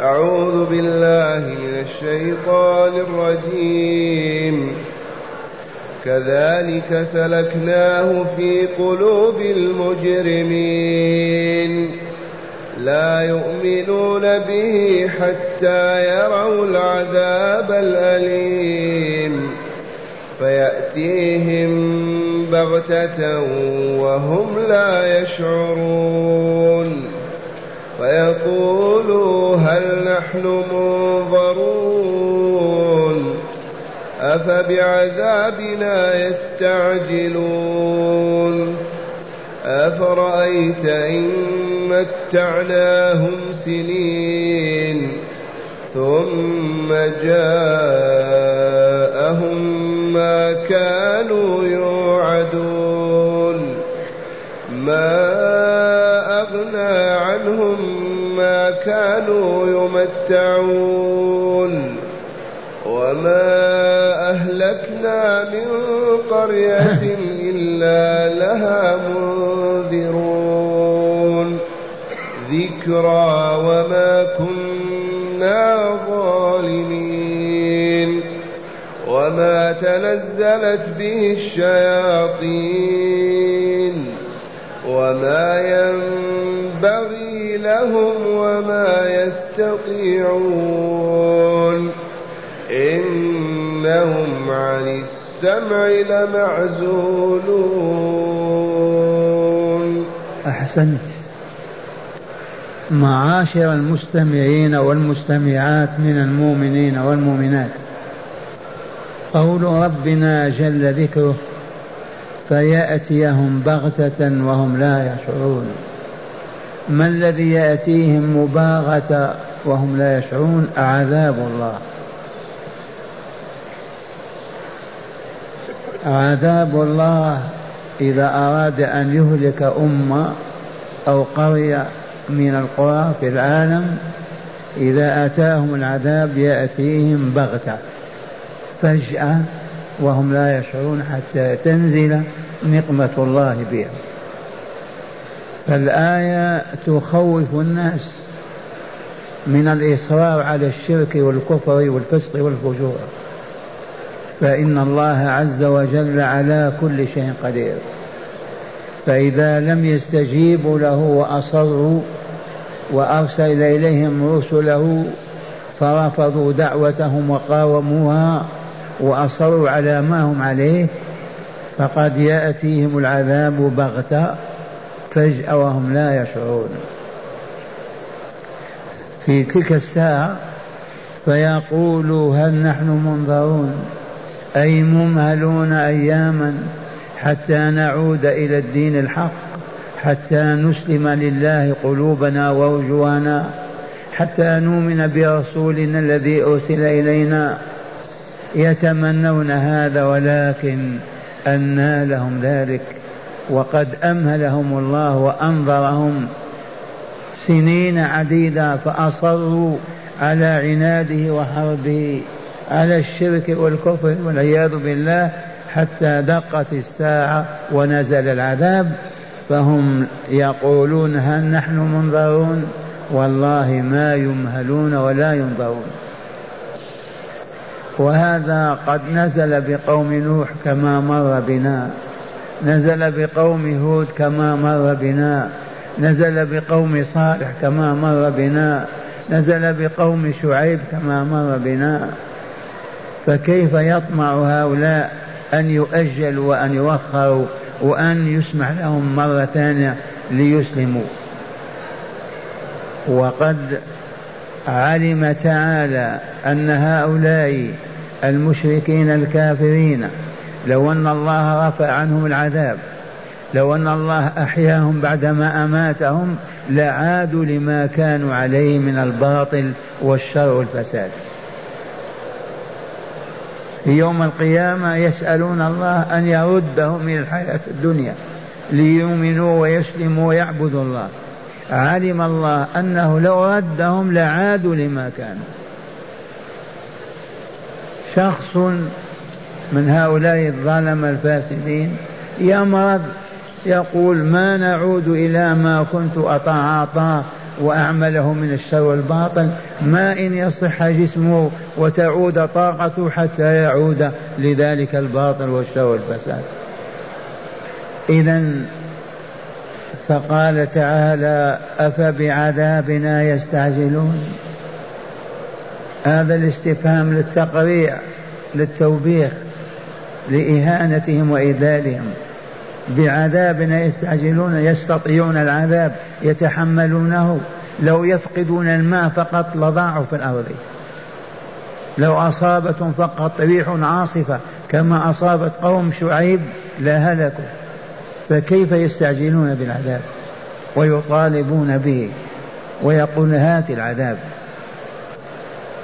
أعوذ بالله من الشيطان الرجيم. كذلك سلكناه في قلوب المجرمين. لا يؤمنون به حتى يروا العذاب الأليم. فيأتيهم بغتة وهم لا يشعرون. فيقولوا هل نحن منظرون أفبعذابنا يستعجلون أفرأيت إن متعناهم سنين ثم جاءهم ما كانوا يوعدون ما أغنى عنهم ما كانوا يمتعون. وما أهلكنا من قرية إلا لها منذرون. ذكرى وما كنا ظالمين. وما تنزلت به الشياطين. وما ينبغي لهم وما يستطيعون. إنهم عن السمع لمعزولون. أحسنت. معاشر المستمعين والمستمعات من المؤمنين والمؤمنات. قول ربنا جل ذكره فيأتيهم بغتة وهم لا يشعرون. ما الذي يأتيهم مباغتة وهم لا يشعرون؟ عذاب الله. عذاب الله إذا أراد أن يهلك أمة أو قرية من القرى في العالم إذا أتاهم العذاب يأتيهم بغتة. فجأة وهم لا يشعرون حتى تنزل نقمة الله بهم فالآية تخوف الناس من الإصرار على الشرك والكفر والفسق والفجور. فإن الله عز وجل على كل شيء قدير. فإذا لم يستجيبوا له وأصروا وأرسل إليهم رسله فرفضوا دعوتهم وقاوموها وأصروا على ما هم عليه فقد يأتيهم العذاب بغتة فجأة وهم لا يشعرون. في تلك الساعة فيقولوا هل نحن منظرون؟ أي ممهلون أياما حتى نعود إلى الدين الحق حتى نسلم لله قلوبنا ووجوهنا حتى نؤمن برسولنا الذي أرسل إلينا. يتمنون هذا ولكن أنى لهم ذلك. وقد أمهلهم الله وأنظرهم سنين عديدة فأصروا على عناده وحربه على الشرك والكفر والعياذ بالله حتى دقت الساعة ونزل العذاب. فهم يقولون هل نحن منظرون والله ما يمهلون ولا ينظرون وهذا قد نزل بقوم نوح كما مر بنا. نزل بقوم هود كما مر بنا. نزل بقوم صالح كما مر بنا. نزل بقوم شعيب كما مر بنا. فكيف يطمع هؤلاء أن يؤجلوا وأن يوخروا وأن يسمح لهم مرة ثانية ليسلموا؟ وقد علم تعالى أن هؤلاء المشركين الكافرين لو أن الله رفع عنهم العذاب لو أن الله أحياهم بعدما أماتهم لعادوا لما كانوا عليه من الباطل والشر والفساد. يوم القيامة يسألون الله أن يردهم إلى الحياة الدنيا ليؤمنوا ويسلموا ويعبدوا الله. علم الله أنه لو ردهم لعادوا لما كانوا. شخص من هؤلاء الظلم الفاسدين يمرض يقول ما نعود إلى ما كنت أتعاطى وأعمله من الشر والباطل. ما إن يصح جسمه وتعود طاقته حتى يعود لذلك الباطل والشر والفساد. إذا فقال تعالى أفبعذابنا يستعجلون؟ هذا الاستفهام للتقريع للتوبيخ لإهانتهم وإذلالهم بعذابنا يستعجلون يستطيعون العذاب يتحملونه. لو يفقدون الماء فقط لضاعوا في الأرض. لو أصابتهم فقط ريح عاصفة كما أصابت قوم شعيب لهلكوا. فكيف يستعجلون بالعذاب ويطالبون به ويقول هات العذاب؟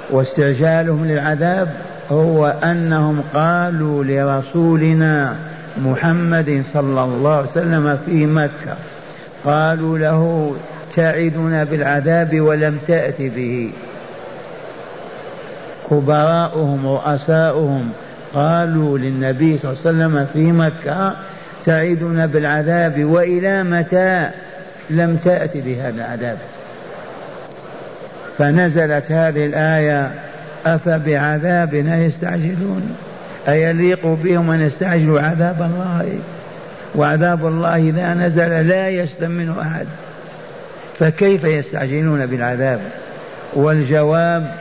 واستعجالهم للعذاب هو أنهم قالوا لرسولنا محمد صلى الله عليه وسلم في مكة. قالوا له تعدنا بالعذاب ولم تأت به. كبراؤهم رؤساؤهم قالوا للنبي صلى الله عليه وسلم في مكة تعدنا بالعذاب وإلى متى لم تأت بهذا العذاب. فنزلت هذه الآية أفبعذابنا يستعجلون؟ أيليق بهم أن يستعجلوا عذاب الله؟ وعذاب الله إذا نزل لا يسلم منه أحد. فكيف يستعجلون بالعذاب؟ والجواب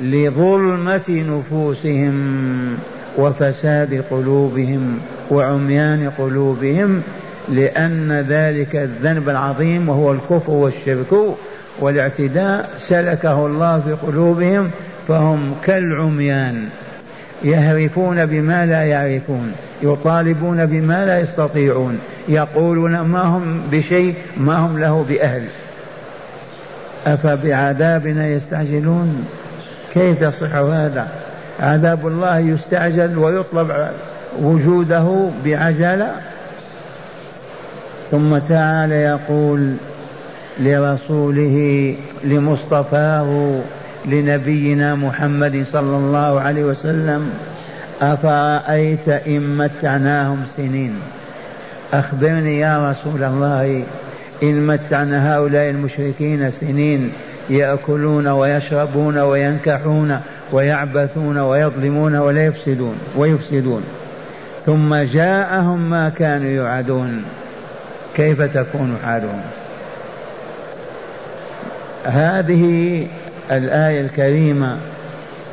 لظلمة نفوسهم. وفساد قلوبهم وعميان قلوبهم لأن ذلك الذنب العظيم وهو الكفر والشرك والاعتداء سلكه الله في قلوبهم فهم كالعميان يهرفون بما لا يعرفون يطالبون بما لا يستطيعون يقولون ما هم بشيء ما هم له بأهل. أفبعذابنا يستعجلون؟ كيف يصح هذا؟ عذاب الله يستعجل ويطلب وجوده بعجلة ثم تعالى يقول لرسوله لمصطفاه لنبينا محمد صلى الله عليه وسلم أفرأيت إن متعناهم سنين؟ أخبرني يا رسول الله إن متعنا هؤلاء المشركين سنين يأكلون ويشربون وينكحون ويعبثون ويظلمون ولا يفسدون ويفسدون. ثم جاءهم ما كانوا يوعدون. كيف تكون حالهم؟ هذه الآية الكريمة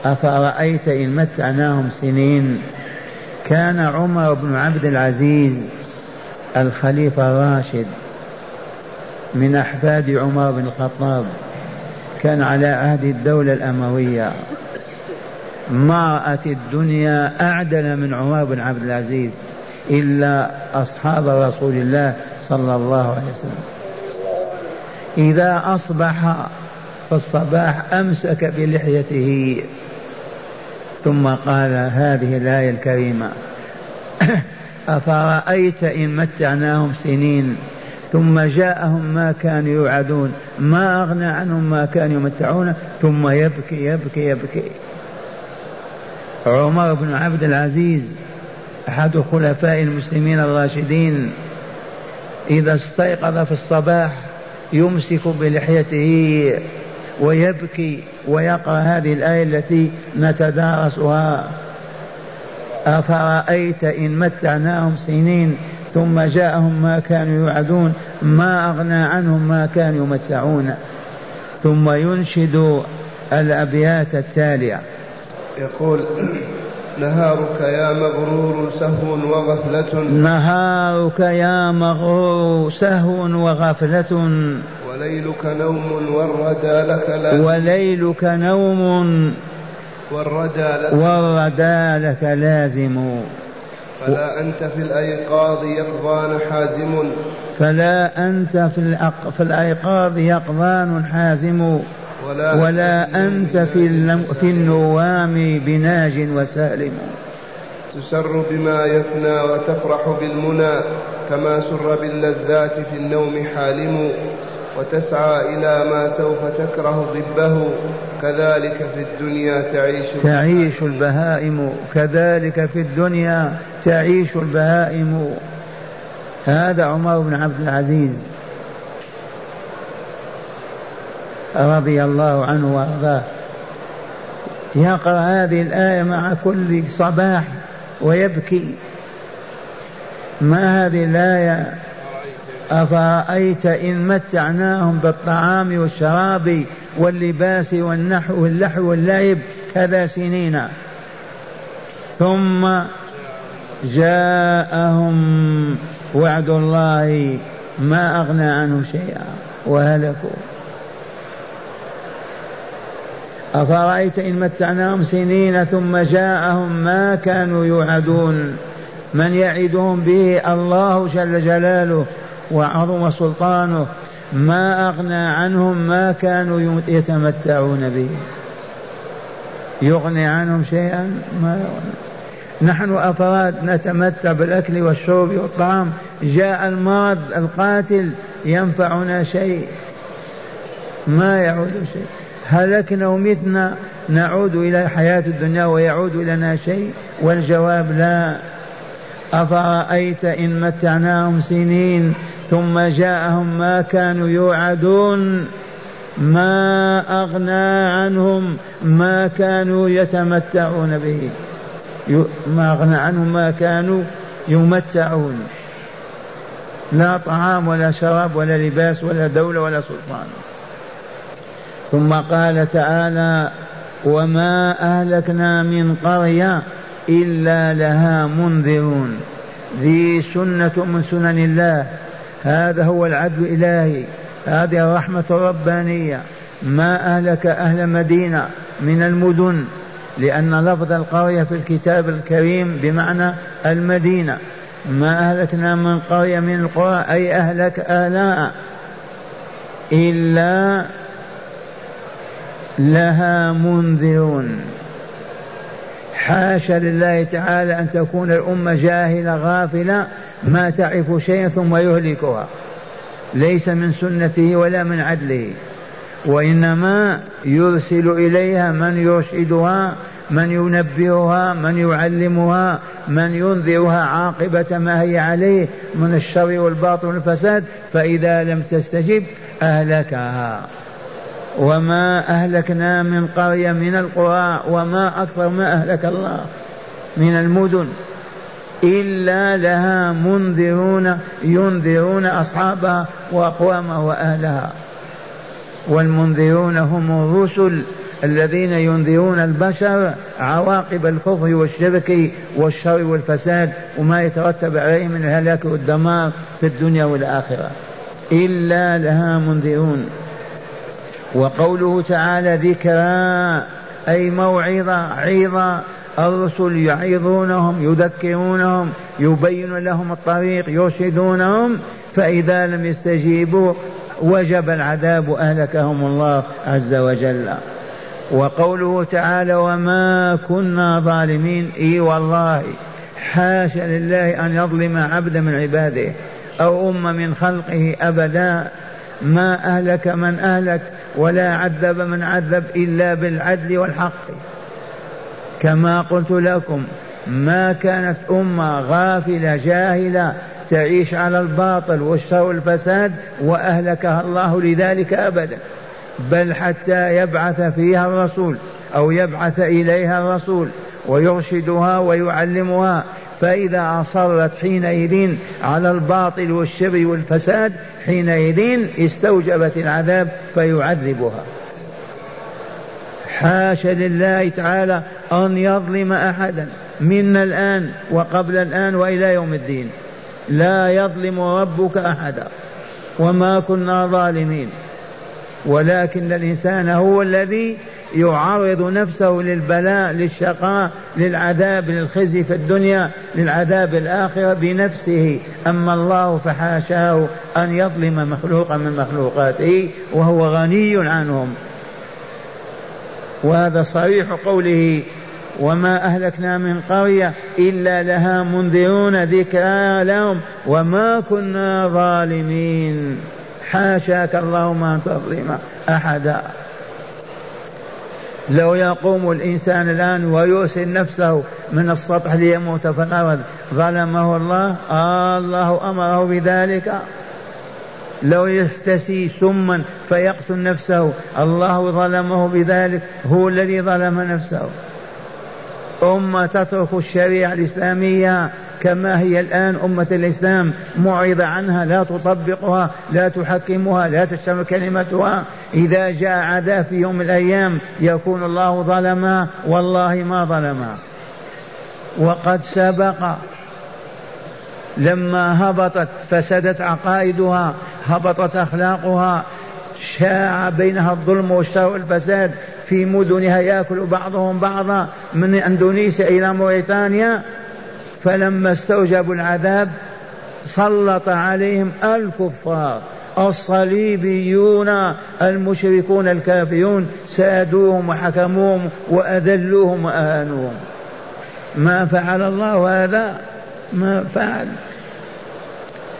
أفرأيت إن متعناهم سنين؟ كان عمر بن عبد العزيز الخليفة الراشد من أحفاد عمر بن الخطاب. كان على عهد الدولة الأموية. ما رأت الدنيا أعدل من عمر بن عبد العزيز إلا أصحاب رسول الله صلى الله عليه وسلم. إذا أصبح في الصباح أمسك بلحيته. ثم قال هذه الآية الكريمة أفرأيت إن متعناهم سنين ثم جاءهم ما كانوا يوعدون ما أغنى عنهم ما كانوا يمتعون ثم يبكي يبكي يبكي. عمر بن عبد العزيز أحد خلفاء المسلمين الراشدين إذا استيقظ في الصباح يمسك بلحيته ويبكي ويقرأ هذه الآية التي نتدارسها. أفرأيت إن متعناهم سنين ثم جاءهم ما كانوا يوعدون ما أغنى عنهم ما كانوا يمتعون. ثم ينشد الأبيات التالية. يقول نهارك يا مغرور سهو وغفلة. نهارك يا مغرور سهو وغفلة. وليلك نوم والردى لك لازم وليلك نوم والردى لك. والردى لك لازم. فلا أنت في الأيقاظ يقظان حازم. فلا أنت في, الأق... في الأيقاظ يقظان حازم. ولا, ولا أنت في, الم... في النوام بناج وسالم. تسر بما يفنى وتفرح بالمنى كما سر باللذات في النوم حالم. وتسعى إلى ما سوف تكره ضبه. كذلك في الدنيا تعيش تعيش البهائم. كذلك في الدنيا تعيش البهائم. هذا عمر بن عبد العزيز رضي الله عنه وأرضاه. يقرأ هذه الآية مع كل صباح ويبكي. ما هذه الآية؟ أفرأيت إن متعناهم بالطعام والشراب واللباس والنحو واللحو واللعب كذا سنين. ثم جاءهم وعد الله ما أغنى عنه شيئا وهلكوا. أفرأيت إن متعناهم سنين ثم جاءهم ما كانوا يوعدون. من يعدهم به الله جل جلاله وعظم سلطانه ما أغنى عنهم ما كانوا يتمتعون به. يغني عنهم شيئا ما نحن أفراد نتمتع بالأكل والشرب والطعام. جاء المرض القاتل ينفعنا شيء. ما يعود شيء. هلكنا ومتنا نعود إلى حياة الدنيا ويعود إلينا شيء والجواب لا. أفرأيت إن متعناهم سنين ثم جاءهم ما كانوا يوعدون ما أغنى عنهم ما كانوا يتمتعون به. ما أغنى عنهم ما كانوا يمتعون. لا طعام ولا شراب ولا لباس ولا دولة ولا سلطان. ثم قال تعالى وما أهلكنا من قرية إلا لها منذرون. ذي سنة من سنن الله. هذا هو العدل الإلهي. هذه الرحمة الربانية. ما أهلك أهل مدينة من المدن لأن لفظ القرية في الكتاب الكريم بمعنى المدينة. ما أهلكنا من قرية من القرى أي أهلك أهلها إلا لها منذرون. حاشا لله تعالى أن تكون الأمة جاهلة غافلة ما تعرف شيئا ثم يهلكها. ليس من سنته ولا من عدله. وإنما يرسل إليها من يرشدها من ينبهها من يعلمها من ينذرها عاقبة ما هي عليه من الشر والباطل والفساد. فإذا لم تستجب أهلكها. وما أهلكنا من قرية من القرى وما أكثر ما أهلك الله من المدن. إلا لها منذرون ينذرون أصحابها وأقوامها وأهلها. والمنذرون هم الرسل الذين ينذرون البشر عواقب الكفر والشرك والشر والفساد وما يترتب عليه من الهلاك والدمار في الدنيا والآخرة. إلا لها منذرون. وقوله تعالى ذكرى أي موعظة عظة الرسل يعظونهم يذكرونهم يبين لهم الطريق يرشدونهم فإذا لم يستجيبوا وجب العذاب أهلكهم الله عز وجل. وقوله تعالى وما كنا ظالمين. إي والله حاشا لله أن يظلم عبدا من عباده أو أمة من خلقه أبدا. ما أهلك من أهلك ولا عذب من عذب إلا بالعدل والحق. كما قلت لكم ما كانت أمة غافلة جاهلة تعيش على الباطل والشر والفساد وأهلكها الله لذلك أبدا. بل حتى يبعث فيها الرسول أو يبعث إليها الرسول ويرشدها ويعلمها. فإذا أصرت حينئذ على الباطل والشر والفساد حينئذ استوجبت العذاب فيعذبها. حاشا لله تعالى أن يظلم أحدا منا الآن وقبل الآن وإلى يوم الدين. لا يظلم ربك أحدا وما كنا ظالمين. ولكن الإنسان هو الذي يعرض نفسه للبلاء للشقاء للعذاب للخزي في الدنيا للعذاب الآخرة بنفسه. أما الله فحاشاه أن يظلم مخلوقا من مخلوقاته وهو غني عنهم. وهذا صريح قوله وما أهلكنا من قرية إلا لها منذرون ذكرى لهم وما كنا ظالمين. حاشاك اللهم أن تظلم أحدا. لو يقوم الإنسان الآن ويرسل نفسه من السطح ليموت في الأرض ظلمه الله؟ آه الله أمره بذلك. لو يفتسي سما فيقتل نفسه. الله ظلمه بذلك هو الذي ظلم نفسه. أمة تترك الشريعة الإسلامية كما هي الآن. أمة الإسلام معرضة عنها لا تطبقها لا تحكمها لا تشتمل كلمتها. إذا جاء عذاب في يوم من الأيام يكون الله ظلما والله ما ظلما. وقد سبق لما هبطت فسدت عقائدها هبطت أخلاقها شاع بينها الظلم والشر والفساد في مدنها يأكل بعضهم بعضا من إندونيسيا إلى موريتانيا. فلما استوجبوا العذاب سلط عليهم الكفار الصليبيون المشركون الكافرون سادوهم وحكموهم وأذلوهم وأهانوهم. ما فعل الله هذا؟ ما فعل.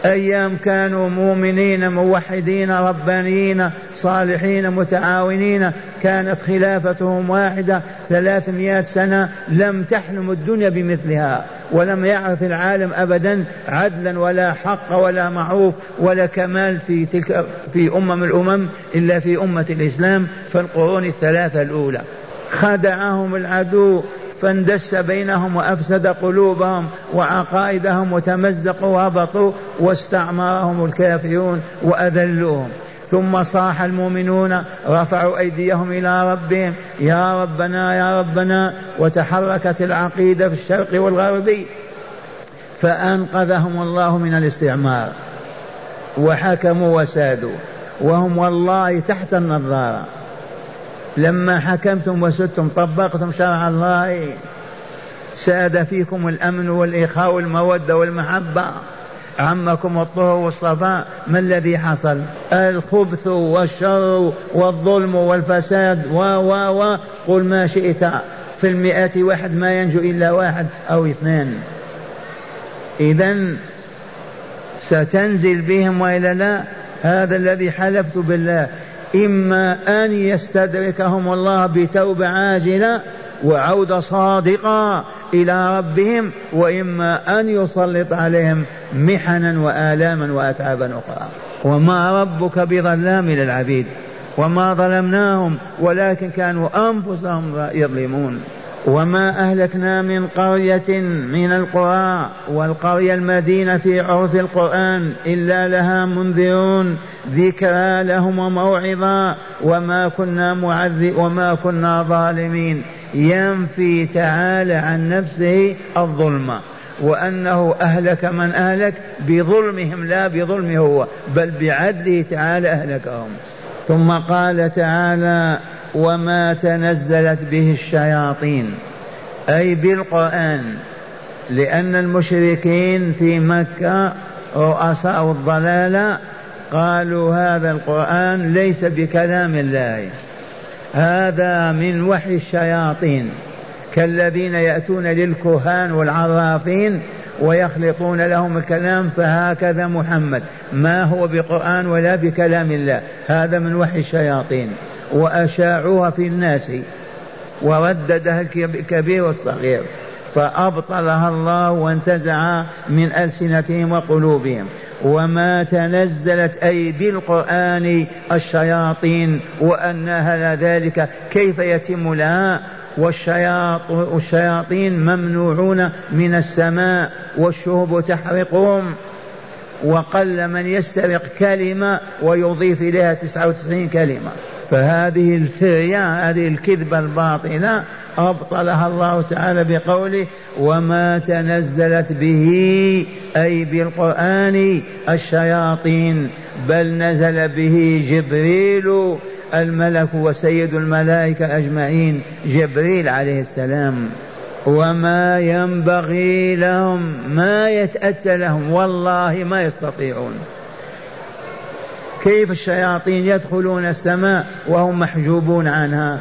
أيام كانوا مؤمنين موحدين ربانيين صالحين متعاونين. كانت خلافتهم واحدة ثلاثمائة سنة لم تحلم الدنيا بمثلها ولم يعرف العالم أبدا عدلا ولا حق ولا معروف ولا كمال في تلك في أمم الأمم إلا في أمة الإسلام في القرون الثلاثة الأولى. خدعهم العدو فاندس بينهم وأفسد قلوبهم وعقائدهم وتمزقوا وهبطوا واستعمرهم الكافرون وأذلوهم. ثم صاح المؤمنون رفعوا أيديهم إلى ربهم. يا ربنا يا ربنا وتحركت العقيدة في الشرق والغرب فأنقذهم الله من الاستعمار. وحكموا وسادوا. وهم والله تحت النظارة. لما حكمتم وسدتم طبقتم شرع الله. ساد فيكم الأمن والاخاء والمودة والمحبة. عمكم الطهر والصفاء. ما الذي حصل؟ الخبث والشر والظلم والفساد. و و و. قل ما شئت. في المئة واحد ما ينجو إلا واحد أو اثنان إذا ستنزل بهم وإلا لا؟ هذا الذي حلفت بالله. إما أن يستدركهم الله بتوبة عاجلة وعودة صادقة إلى ربهم وإما أن يسلط عليهم محنا وآلاما وأتعابا أخرى. وما ربك بظلام للعبيد وما ظلمناهم ولكن كانوا أنفسهم يظلمون. وما أهلكنا من قرية من القرى والقرية المدينة في عرف القرآن إلا لها منذرون ذكرى لهم وموعظة وما كنا معذب وما كنا ظالمين. ينفي تعالى عن نفسه الظلم. وأنه أهلك من أهلك بظلمهم لا بظلمه هو بل بعدله تعالى أهلكهم. ثم قال تعالى وما تنزلت به الشياطين. أي بالقرآن لأن المشركين في مكة رؤساء الضلالة قالوا هذا القرآن ليس بكلام الله. هذا من وحي الشياطين. كالذين يأتون للكهان والعرافين ويخلطون لهم الكلام فهكذا محمد. ما هو بقرآن ولا بكلام الله. هذا من وحي الشياطين. وأشاعوها في الناس ورددها الكبير والصغير فأبطلها الله وانتزع من ألسنتهم وقلوبهم. وما تنزلت أي بالقرآن الشياطين وأنها ذلك كيف يتم لها والشياطين ممنوعون من السماء والشهب تحرقهم. وقل من يسترق كلمة ويضيف إليها تسعة وتسعين كلمة. فهذه الفرية هذه الكذبة الباطلة أبطلها الله تعالى بقوله وما تنزلت به أي بالقرآن الشياطين بل نزل به جبريل الملك وسيد الملائكة أجمعين جبريل عليه السلام. وما ينبغي لهم ما يتأتى لهم والله ما يستطيعون. كيف الشياطين يدخلون السماء وهم محجوبون عنها؟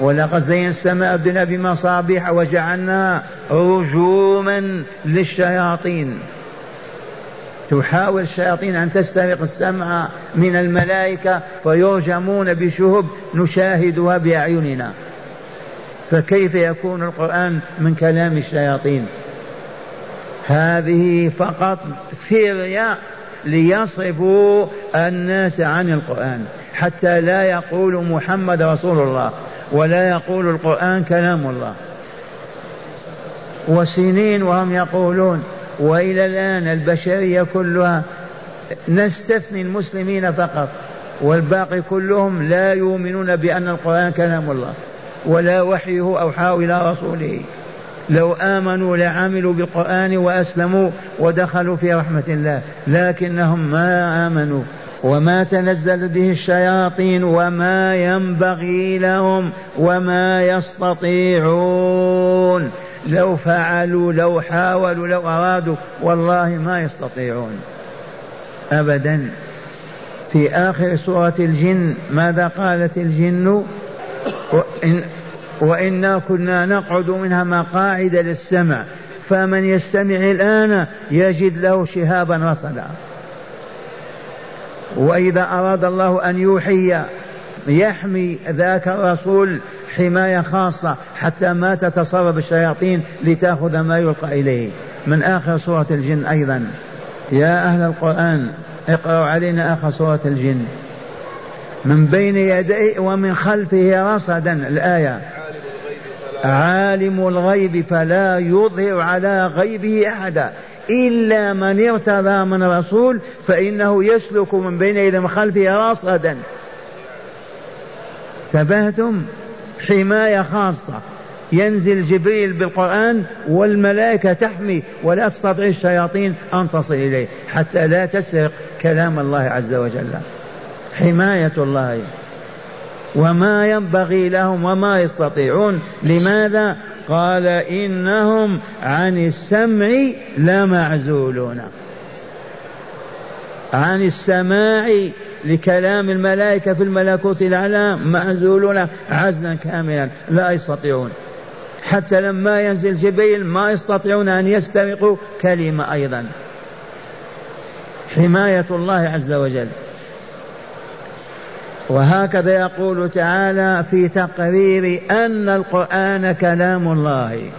ولقد زينا السماء الدنيا بمصابيح وجعلناها رجوما للشياطين. تحاول الشياطين أن تسترق السمع من الملائكة فيرجمون بشهب نشاهدها بأعيننا. فكيف يكون القرآن من كلام الشياطين؟ هذه فقط فرية ليصرفوا الناس عن القرآن حتى لا يقول محمد رسول الله ولا يقول القرآن كلام الله. وسنين وهم يقولون وإلى الآن البشرية كلها نستثني المسلمين فقط والباقي كلهم لا يؤمنون بأن القرآن كلام الله ولا وحيه أوحاه إلى رسوله. لو آمنوا لعملوا بالقرآن وأسلموا ودخلوا في رحمة الله. لكنهم ما آمنوا وما تنزل به الشياطين وما ينبغي لهم وما يستطيعون. لو فعلوا لو حاولوا لو أرادوا والله ما يستطيعون. أبدا. في آخر سورة الجن ماذا قالت الجن؟ وإنا كنا نقعد منها مقاعد للسمع فمن يستمع الآن يجد له شهابا رصدا وإذا أراد الله أن يوحي يحمي ذاك الرسول حماية خاصة حتى ما تتصرف الشياطين لتأخذ ما يلقى إليه. من آخر سورة الجن أيضا. يا أهل القرآن اقرأوا علينا آخر سورة الجن. من بين يديه ومن خلفه رصدا الآية. عالم الغيب فلا يظهر على غيبه أحدا. إلا من ارتضى من رسول فإنه يسلك من بين يديه ومن خلفه رصدا. تبهتم حماية خاصة. ينزل جبريل بالقرآن والملائكة تحمي ولا تستطيع الشياطين أن تصل إليه حتى لا تسرق كلام الله عز وجل. حماية الله. وما ينبغي لهم وما يستطيعون. لماذا؟ قال إنهم عن السمع لمعزولون. عن السماع لكلام الملائكة في الملكوت الأعلى معزولون عزلا كاملا لا يستطيعون. حتى لما ينزل جبريل ما يستطيعون أن يسترقوا كلمة أيضا. حماية الله عز وجل. وهكذا يقول تعالى في تقرير أن القرآن كلام الله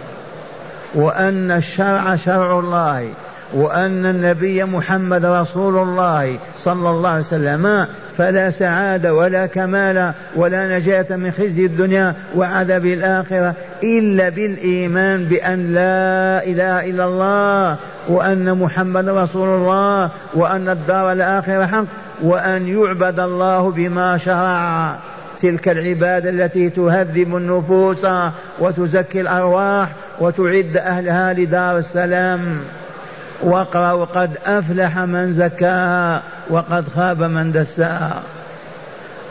وأن الشرع شرع الله. وأن النبي محمد رسول الله صلى الله عليه وسلم فلا سعادة ولا كمال ولا نجاة من خزي الدنيا وعذاب الآخرة إلا بالإيمان بأن لا إله إلا الله وأن محمد رسول الله وأن الدار الآخرة حق وأن يعبد الله بما شرع. تلك العبادة التي تهذب النفوس وتزكي الأرواح وتعد أهلها لدار السلام. واقرأوا قد أفلح من زكاها وقد خاب من دساها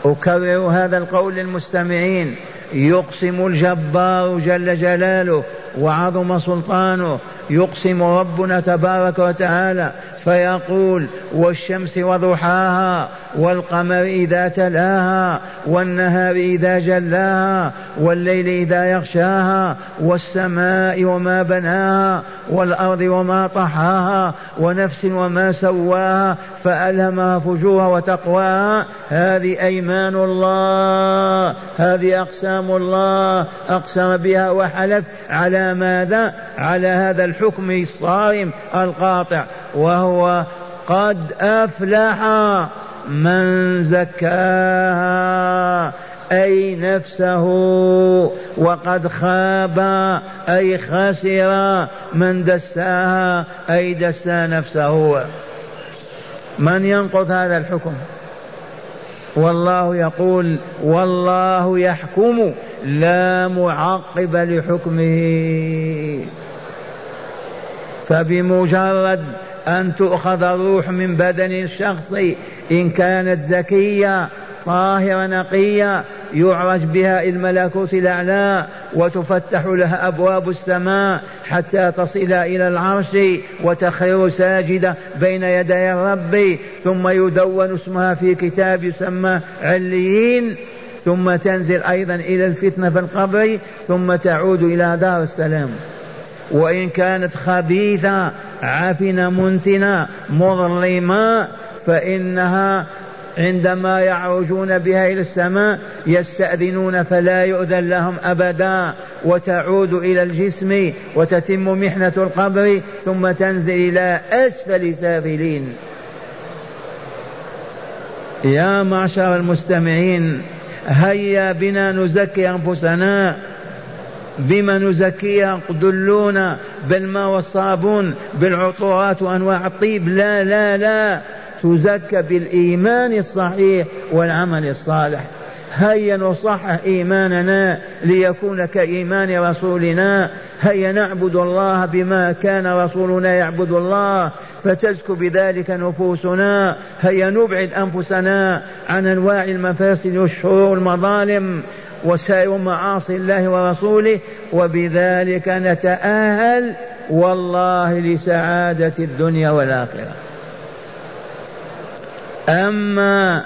أكرر هذا القول للمستمعين. يقسم الجبار جل جلاله وعظم سلطانه. يقسم ربنا تبارك وتعالى فيقول والشمس وضحاها والقمر إذا تلاها والنهار إذا جلاها والليل إذا يغشاها والسماء وما بناها والأرض وما طحاها ونفس وما سواها فألهمها فجورها وتقواها. هذه أيمان الله هذه أقسام الله أقسم بها وحلف على ماذا؟ على هذا الحكم الصارم القاطع. وهو قد أفلح من زكاها أي نفسه وقد خاب أي خسر من دساها أي دسا نفسه. من ينقض هذا الحكم؟ والله يقول والله يحكم لا معقب لحكمه. فبمجرد أن تؤخذ الروح من بدن الشخص. إن كانت زكية طاهرة نقية يعرج بها الملكوت الأعلى وتفتح لها أبواب السماء حتى تصل إلى العرش وتخير ساجدة بين يدي الرب. ثم يدون اسمها في كتاب يسمى عليين. ثم تنزل أيضا إلى الفتنة في القبر. ثم تعود إلى دار السلام. وإن كانت خبيثة عفنة منتنة مظلمة فإنها عندما يعرجون بها إلى السماء يستأذنون فلا يؤذن لهم أبدا وتعود إلى الجسم وتتم محنة القبر ثم تنزل إلى أسفل سافلين. يا معشر المستمعين هيا بنا نزكي أنفسنا بما نزكيها دلونا بالماء والصابون بالعطورات وأنواع الطيب. لا لا لا. تزكى بالإيمان الصحيح والعمل الصالح. هيا نصحح إيماننا ليكون كإيمان رسولنا. هيا نعبد الله بما كان رسولنا يعبد الله فتزكو بذلك نفوسنا. هيا نبعد أنفسنا عن أنواع المفاسد والشرور والمظالم. وسائر معاصي الله ورسوله وبذلك نتأهل والله لسعادة الدنيا والآخرة. أما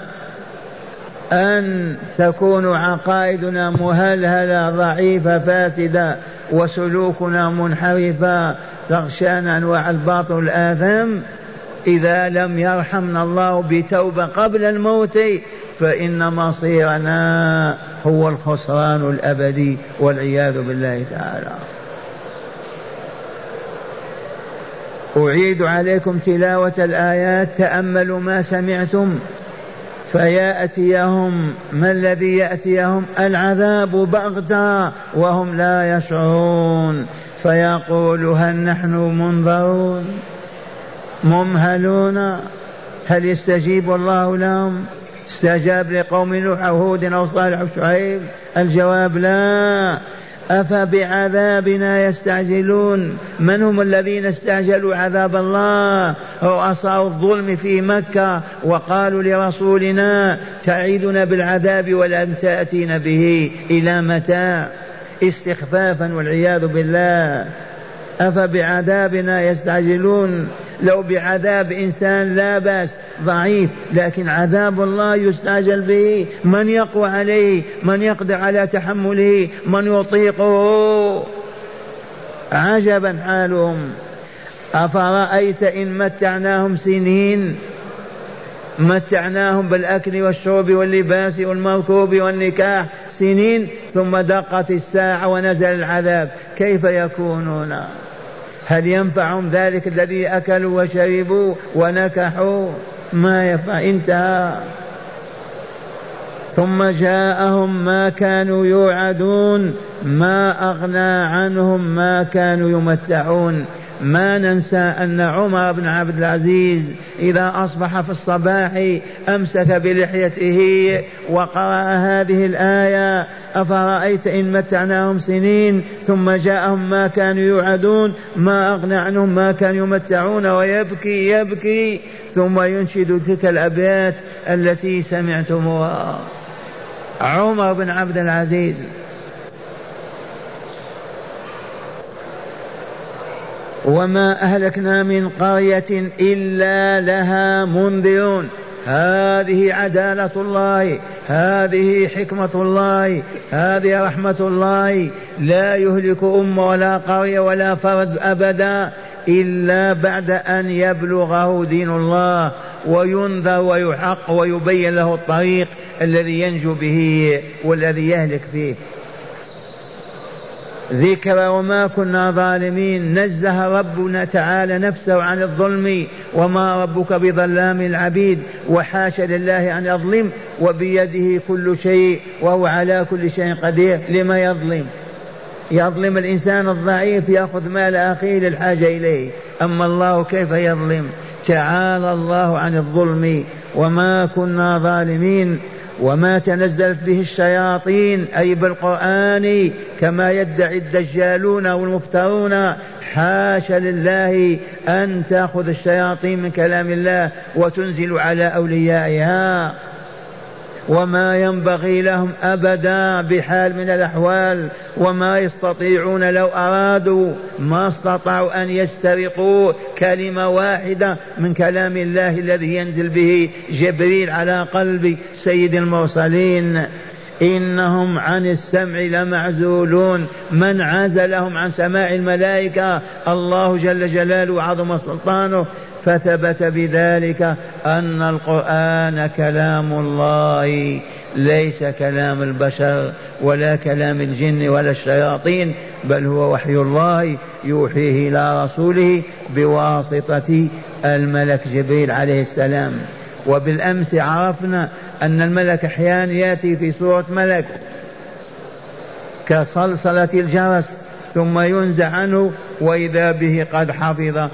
أن تكون عقائدنا مهلهلة ضعيفة فاسدة وسلوكنا منحرفا تغشانا أنواع الباطل والآثام إذا لم يرحمنا الله بتوبة قبل الموت فإن مصيرنا هو الخسران الأبدي والعياذ بالله تعالى. أعيد عليكم تلاوة الآيات تأملوا ما سمعتم فيأتيهم ما الذي يأتيهم؟ العذاب بغتة وهم لا يشعرون. فيقول هل نحن منظرون؟ ممهلون؟ هل يستجيب الله لهم؟ استجاب لقوم نوح أو هود أو صالح أو شعيب؟ الجواب لا. أفبعذابنا يستعجلون؟ من هم الذين استعجلوا عذاب الله رؤساء الظلم في مكة وقالوا لرسولنا تعيدنا بالعذاب ولم تأتين به إلى متى؟ استخفافا والعياذ بالله. أفبعذابنا يستعجلون؟ لو بعذاب إنسان لا بأس ضعيف لكن عذاب الله يستعجل به. من يقوى عليه من يقدر على تحمله من يطيقه. عجبا حالهم. أفرأيت إن متعناهم سنين؟ متعناهم بالأكل والشرب واللباس والمركوب والنكاح سنين ثم دقت الساعة ونزل العذاب. كيف يكونون؟ هل ينفعهم ذلك الذي أكلوا وشربوا ونكحوا؟ ما ينفع انتهى. ثم جاءهم ما كانوا يوعدون ما أغنى عنهم ما كانوا يمتعون. ما ننسى أن عمر بن عبد العزيز إذا أصبح في الصباح أمسك بلحيته وقرأ هذه الآية أفرأيت إن متعناهم سنين ثم جاءهم ما كانوا يوعدون ما أغنى عنهم ما كانوا يمتعون ويبكي يبكي ثم ينشد تلك الأبيات التي سمعتموها. عمر بن عبد العزيز وما أهلكنا من قرية إلا لها منذرون. هذه عدالة الله هذه حكمة الله هذه رحمة الله. لا يهلك أمة ولا قرية ولا فرد أبدا إلا بعد أن يبلغه دين الله وينذر ويحق ويبين له الطريق الذي ينجو به والذي يهلك فيه. ذكر وما كنا ظالمين. نزه ربنا تعالى نفسه عن الظلم وما ربك بظلام العبيد وحاش لله أن يظلم وبيده كل شيء وهو على كل شيء قدير. لما يظلم؟ يظلم الإنسان الضعيف يأخذ مال أخيه للحاجة إليه. أما الله كيف يظلم؟ تعالى الله عن الظلم وما كنا ظالمين. وما تنزلت به الشياطين أي بالقرآن كما يدعي الدجالون والمفترون حاش لله أن تأخذ الشياطين من كلام الله وتنزل على أوليائها. وما ينبغي لهم أبدا بحال من الأحوال وما يستطيعون لو أرادوا ما استطاعوا أن يسترقوا كلمة واحدة من كلام الله الذي ينزل به جبريل على قلب سيد المرسلين. إنهم عن السمع لمعزولون. من عزلهم عن سماع الملائكة؟ الله جل جلاله وعظم سلطانه. فثبت بذلك أن القرآن كلام الله ليس كلام البشر ولا كلام الجن ولا الشياطين بل هو وحي الله يوحيه إلى رسوله بواسطة الملك جبريل عليه السلام. وبالأمس عرفنا أن الملك أحيانا يأتي في صورة ملك كصلصلة الجرس. ثم ينزع عنه وإذا به قد حفظ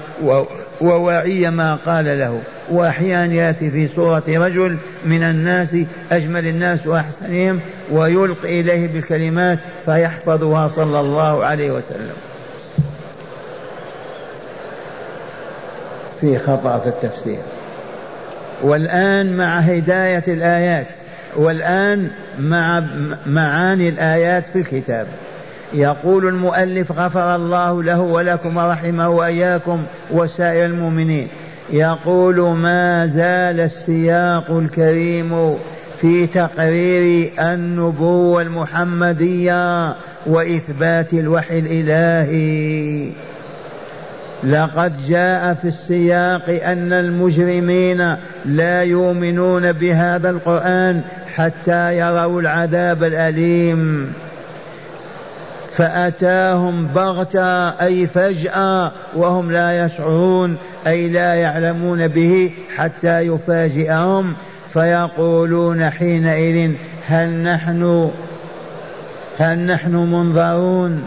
ووعي ما قال له. وأحيانا يأتي في صورة رجل من الناس أجمل الناس وأحسنهم ويلقي إليه بالكلمات فيحفظها صلى الله عليه وسلم. في خطأ في التفسير. والآن مع هداية الآيات والآن مع معاني الآيات في الكتاب. يقول المؤلف غفر الله له ولكم ورحمه وإياكم وسائر المؤمنين. يقول ما زال السياق الكريم في تقرير النبوة المحمدية وإثبات الوحي الإلهي. لقد جاء في السياق أن المجرمين لا يؤمنون بهذا القرآن حتى يروا العذاب الأليم. فأتاهم بغتة أي فجأة وهم لا يشعرون أي لا يعلمون به حتى يفاجئهم فيقولون حينئذ هل نحن هل نحن منظرون؟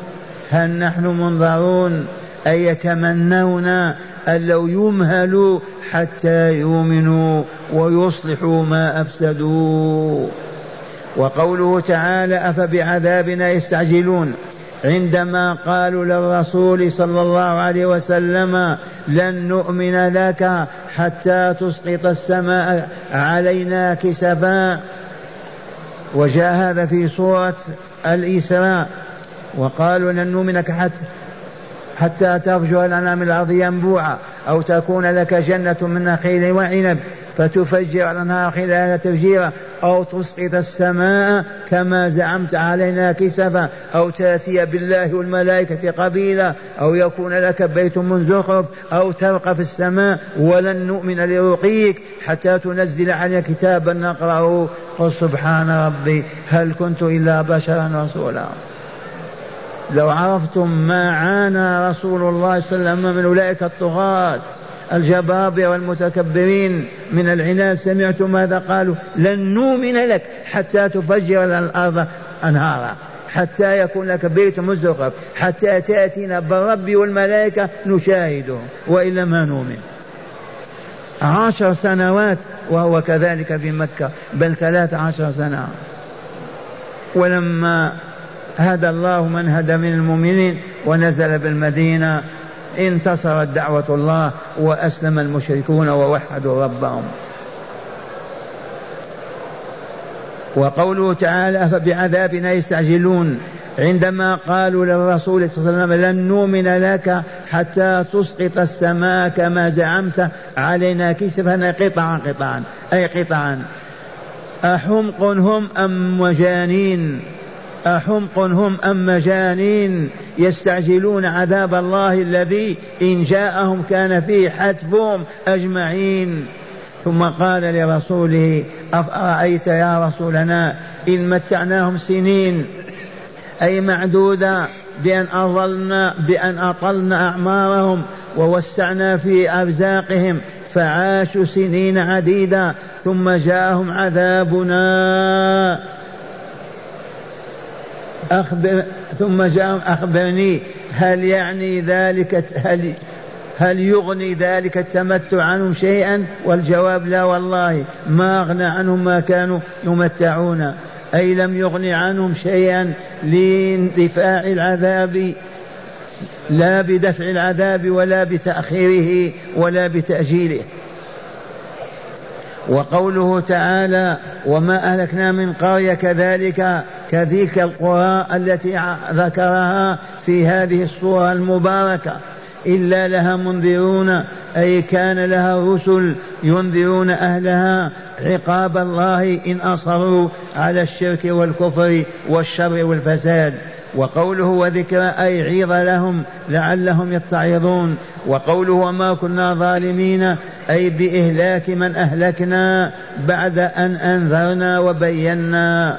هل نحن منظرون؟ أي يتمنون أن لو يمهلوا حتى يؤمنوا ويصلحوا ما أفسدوا؟ وقوله تعالى أفبعذابنا يستعجلون؟ عندما قالوا للرسول صلى الله عليه وسلم لن نؤمن لك حتى تسقط السماء علينا كسفا. وجاء هذا في سورة الإسراء وقالوا لن نؤمنك حتى حتى ترجع الأنام الأرض ينبوعا أو تكون لك جنة من نخيل وعنب. فتفجر الأنهار خلالها تفجيرا أو تسقط السماء كما زعمت علينا كسفا أو تأتي بالله والملائكة قبيلا أو يكون لك بيت من زخرف أو ترقى في السماء ولن نؤمن لرقيك حتى تنزل علينا كتابا نقرأه قل سبحان ربي هل كنت إلا بشرا رسولا. لو عرفتم ما عانى رسول الله صلى الله عليه وسلم من أولئك الطغاة. الجبابرة والمتكبرين من العناد سمعتم ماذا قالوا؟ لن نؤمن لك حتى تفجر الأرض أنهارا حتى يكون لك بيت مزخرف حتى تأتينا بالرب والملائكة نشاهده وإلا ما نؤمن. عشر سنوات وهو كذلك في مكة بل ثلاث عشر سنة. ولما هدى الله من هدى من المؤمنين ونزل بالمدينة انتصرت دعوة الله وأسلم المشركون ووحدوا ربهم. وقوله تعالى فبعذابنا يستعجلون عندما قالوا للرسول صلى الله عليه وسلم لن نؤمن لك حتى تسقط السماء كما زعمت علينا كسفا قطعا قطعا أي قطعا. أحمق هم أم مجانين؟ أحمق هم أم مجانين يستعجلون عذاب الله الذي إن جاءهم كان فيه حتفهم أجمعين. ثم قال لرسوله أفأرأيت يا رسولنا إن متعناهم سنين؟ أي معدودة بأن أضلنا بأن أطلنا أعمارهم ووسعنا في أرزاقهم. فعاشوا سنين عديدة ثم جاءهم عذابنا. أخبر ثم جاء أخبرني هل يعني ذلك هل هل يغني ذلك التمتع عنهم شيئا؟ والجواب لا والله ما أغنى عنهم ما كانوا يمتعون. أي لم يغني عنهم شيئا لاندفاع العذاب لا بدفع العذاب ولا بتأخيره ولا بتأجيله. وقوله تعالى وما أهلكنا من قرية كذلك كذلك القرى التي ذكرها في هذه الصورة المباركة. إلا لها منذرون أي كان لها رسل ينذرون أهلها عقاب الله إن أصروا على الشرك والكفر والشر والفساد. وقوله وذكرى أي عيظ لهم لعلهم يتعظون. وقوله وما كنا ظالمين أي بإهلاك من أهلكنا بعد أن أنذرنا وبينا.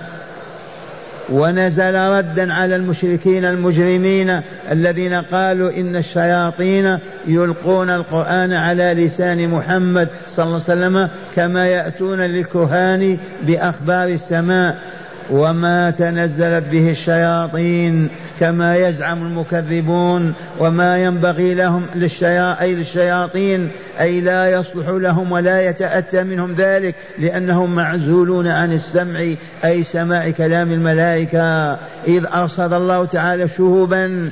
ونزل ردا على المشركين المجرمين الذين قالوا إن الشياطين يلقون القرآن على لسان محمد صلى الله عليه وسلم كما يأتون للكهان بأخبار السماء. وما تنزلت به الشياطين كما يزعم المكذبون وما ينبغي لهم للشيا أي للشياطين أي لا يصلح لهم ولا يتأتى منهم ذلك لأنهم معزولون عن السمع أي سماع كلام الملائكة. إذ أرصد الله تعالى شهوبا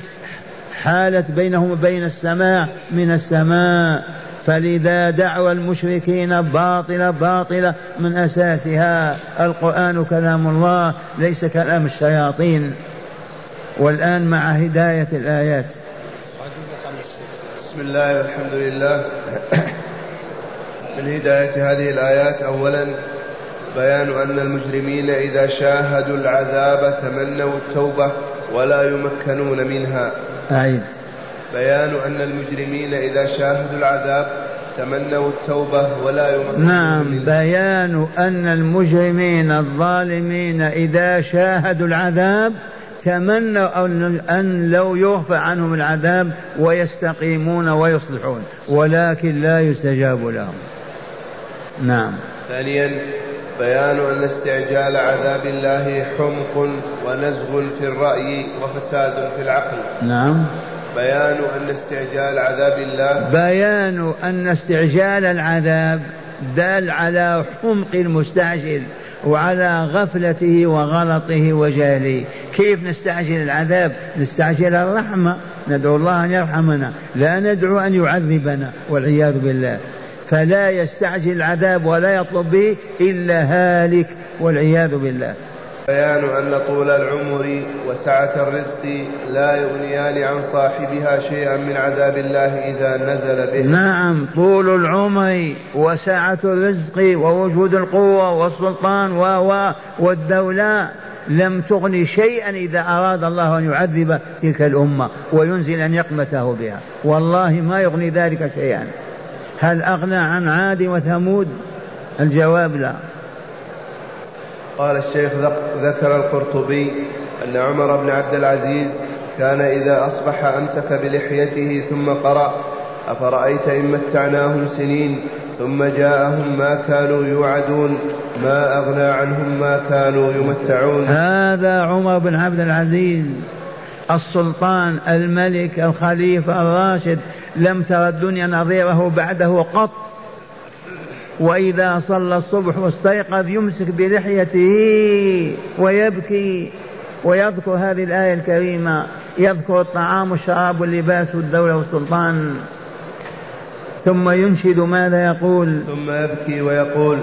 حالت بينهم وبين السماء من السماء. فلذا دعوى المشركين باطلة باطلة من أساسها القرآن كلام الله ليس كلام الشياطين. والآن مع هداية الآيات. بسم الله والحمد لله. من هداية هذه الآيات أولا بيان أن المجرمين إذا شاهدوا العذاب تمنوا التوبة ولا يمكنون منها. أعيد. بيان أن المجرمين إذا شاهدوا العذاب تمنوا التوبة ولا يمكنون نعم بيان أن المجرمين الظالمين إذا شاهدوا العذاب تمنوا أن لو يغفى عنهم العذاب ويستقيمون ويصلحون ولكن لا يستجاب لهم. نعم. ثانيا بيان أن استعجال عذاب الله حمق ونزغ في الرأي وفساد في العقل. نعم. بيان أن استعجال عذاب الله. بيان أن استعجال العذاب دال على حمق المستعجل وعلى غفلته وغلطه وجهله. كيف نستعجل العذاب؟ نستعجل الرحمة. ندعو الله أن يرحمنا. لا ندعو أن يعذبنا والعياذ بالله. فلا يستعجل العذاب ولا يطلب به إلا هالك والعياذ بالله. بيان أن طول العمر وسعة الرزق لا يغنيان عن صاحبها شيئا من عذاب الله إذا نزل به. نعم طول العمر وسعة الرزق ووجود القوة والسلطان و والدولة لم تغني شيئا إذا أراد الله أن يعذب تلك الأمة وينزل نقمته بها. والله ما يغني ذلك شيئا. هل أغنى عن عاد وثمود؟ الجواب لا. قال الشيخ ذكر القرطبي أن عمر بن عبد العزيز كان إذا أصبح أمسك بلحيته ثم قرأ أفرأيت إن متعناهم سنين ثم جاءهم ما كانوا يوعدون ما أغنى عنهم ما كانوا يمتعون. هذا عمر بن عبد العزيز السلطان الملك الخليفة الراشد لم ترى الدنيا نظيره بعده قط. وإذا صلى الصبح واستيقظ يمسك بلحيته ويبكي ويذكر هذه الآية الكريمة. يذكر الطعام والشراب واللباس والدولة والسلطان. ثم ينشد ماذا يقول؟ ثم يبكي ويقول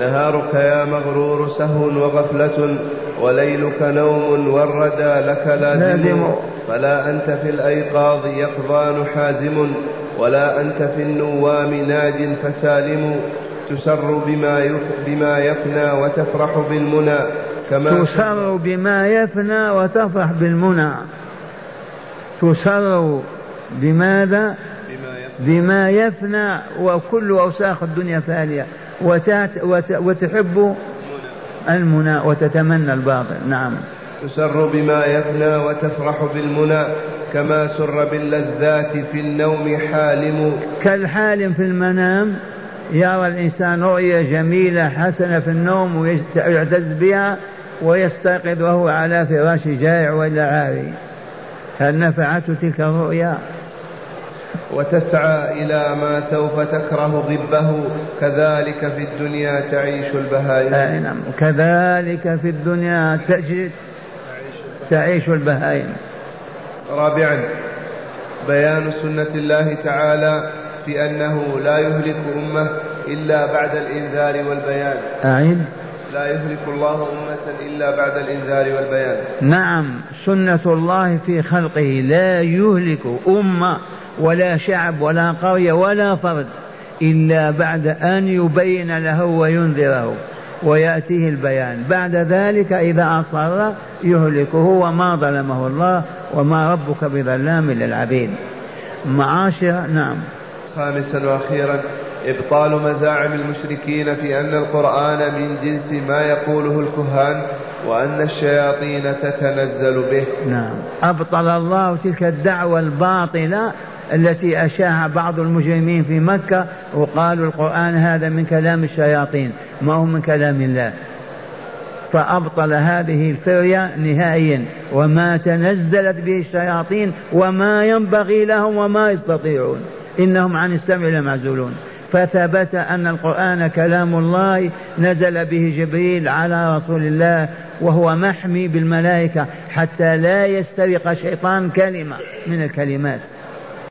نهارك يا مغرور سهو وغفلة وليلك نوم والردى لك لازم, فلا أنت في الأيقاظ يقظان حازم ولا أنت في النوام ناج فسالم. تسر بما بما يفنى وتفرح بالمنى كما تسر بما يفنى وتفرح بالمنى. تسر بماذا؟ بما يفنى, بما يفنى وكل أوساخ الدنيا فانية وتحب المنى وتتمنى الباطل. نعم. تسر بما يفنى وتفرح بالمنى كما سر باللذات في النوم حالم. كالحالم في المنام. يرى الإنسان رؤيا جميلة حسنة في النوم ويعتز بها ويستيقظ وهو على فراش جائع ولا عاري. هل نفعته تلك الرؤيا؟ وتسعى إلى ما سوف تكره ضبه كذلك في الدنيا تعيش البهائم. آه نعم. كذلك في الدنيا تجد تعيش البهائم. رابعا بيان سنة الله تعالى في أنه لا يهلك أمة إلا بعد الإنذار والبيان. أعيد. لا يهلك الله أمة إلا بعد الإنذار والبيان. نعم سنة الله في خلقه. لا يهلك أمة ولا شعب ولا قرية ولا فرد إلا بعد أن يبين له وينذره ويأتيه البيان. بعد ذلك إذا أصر يهلكه وما ظلمه الله وما ربك بظلام للعبيد. معاشر نعم. خامسا وأخيرا إبطال مزاعم المشركين في أن القرآن من جنس ما يقوله الكهان وأن الشياطين تتنزل به. نعم. أبطل الله تلك الدعوة الباطلة التي أشاها بعض المجرمين في مكة وقالوا القرآن هذا من كلام الشياطين ما هو من كلام الله. فأبطل هذه الفرية نهائيا وما تنزلت به الشياطين وما ينبغي لهم وما يستطيعون. إنهم عن السمع لمعزولون فثبت أن القرآن كلام الله نزل به جبريل على رسول الله وهو محمي بالملائكة حتى لا يسترق شيطان كلمة من الكلمات.